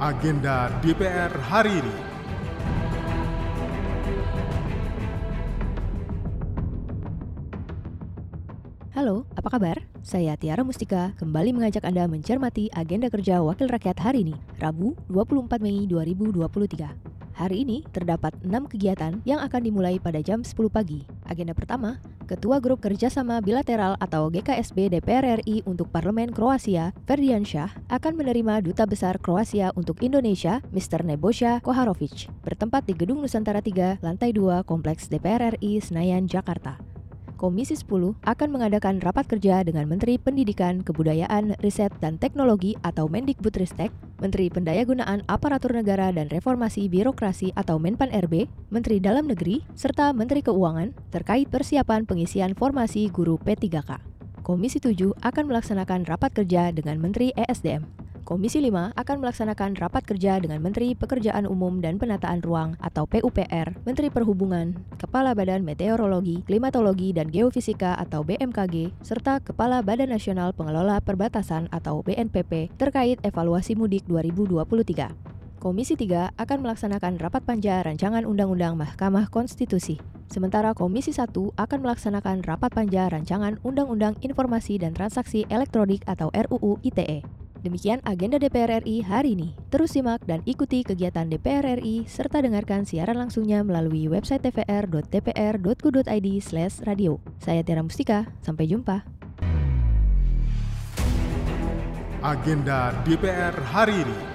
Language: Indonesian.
agenda DPR hari ini. Halo, apa kabar? Saya Tiara Mustika, kembali mengajak Anda mencermati agenda kerja Wakil Rakyat hari ini, Rabu 24 Mei 2023. Hari ini terdapat 6 kegiatan yang akan dimulai pada jam 10 pagi. Agenda pertama, Ketua Grup Kerjasama Bilateral atau GKSB DPR RI untuk Parlemen Kroasia, Ferdian Shah, akan menerima Duta Besar Kroasia untuk Indonesia, Mr. Nebosha Koharovic, bertempat di Gedung Nusantara 3, lantai 2, Kompleks DPR RI, Senayan, Jakarta. Komisi 10 akan mengadakan rapat kerja dengan Menteri Pendidikan, Kebudayaan, Riset, dan Teknologi atau Mendikbudristek, Menteri Pendayagunaan Aparatur Negara dan Reformasi Birokrasi atau Menpan RB, Menteri Dalam Negeri, serta Menteri Keuangan terkait persiapan pengisian formasi guru P3K. Komisi 7 akan melaksanakan rapat kerja dengan Menteri ESDM. Komisi 5 akan melaksanakan rapat kerja dengan Menteri Pekerjaan Umum dan Penataan Ruang atau PUPR, Menteri Perhubungan, Kepala Badan Meteorologi, Klimatologi dan Geofisika atau BMKG, serta Kepala Badan Nasional Pengelola Perbatasan atau BNPP terkait evaluasi mudik 2023. Komisi 3 akan melaksanakan rapat panja rancangan Undang-Undang Mahkamah Konstitusi. Sementara Komisi 1 akan melaksanakan rapat panja rancangan Undang-Undang Informasi dan Transaksi Elektronik atau RUU ITE. Demikian agenda DPR RI hari ini. Terus simak dan ikuti kegiatan DPR RI serta dengarkan siaran langsungnya melalui website tvr.dpr.go.id radio. Saya Tiara Mustika, sampai jumpa. Agenda DPR hari ini.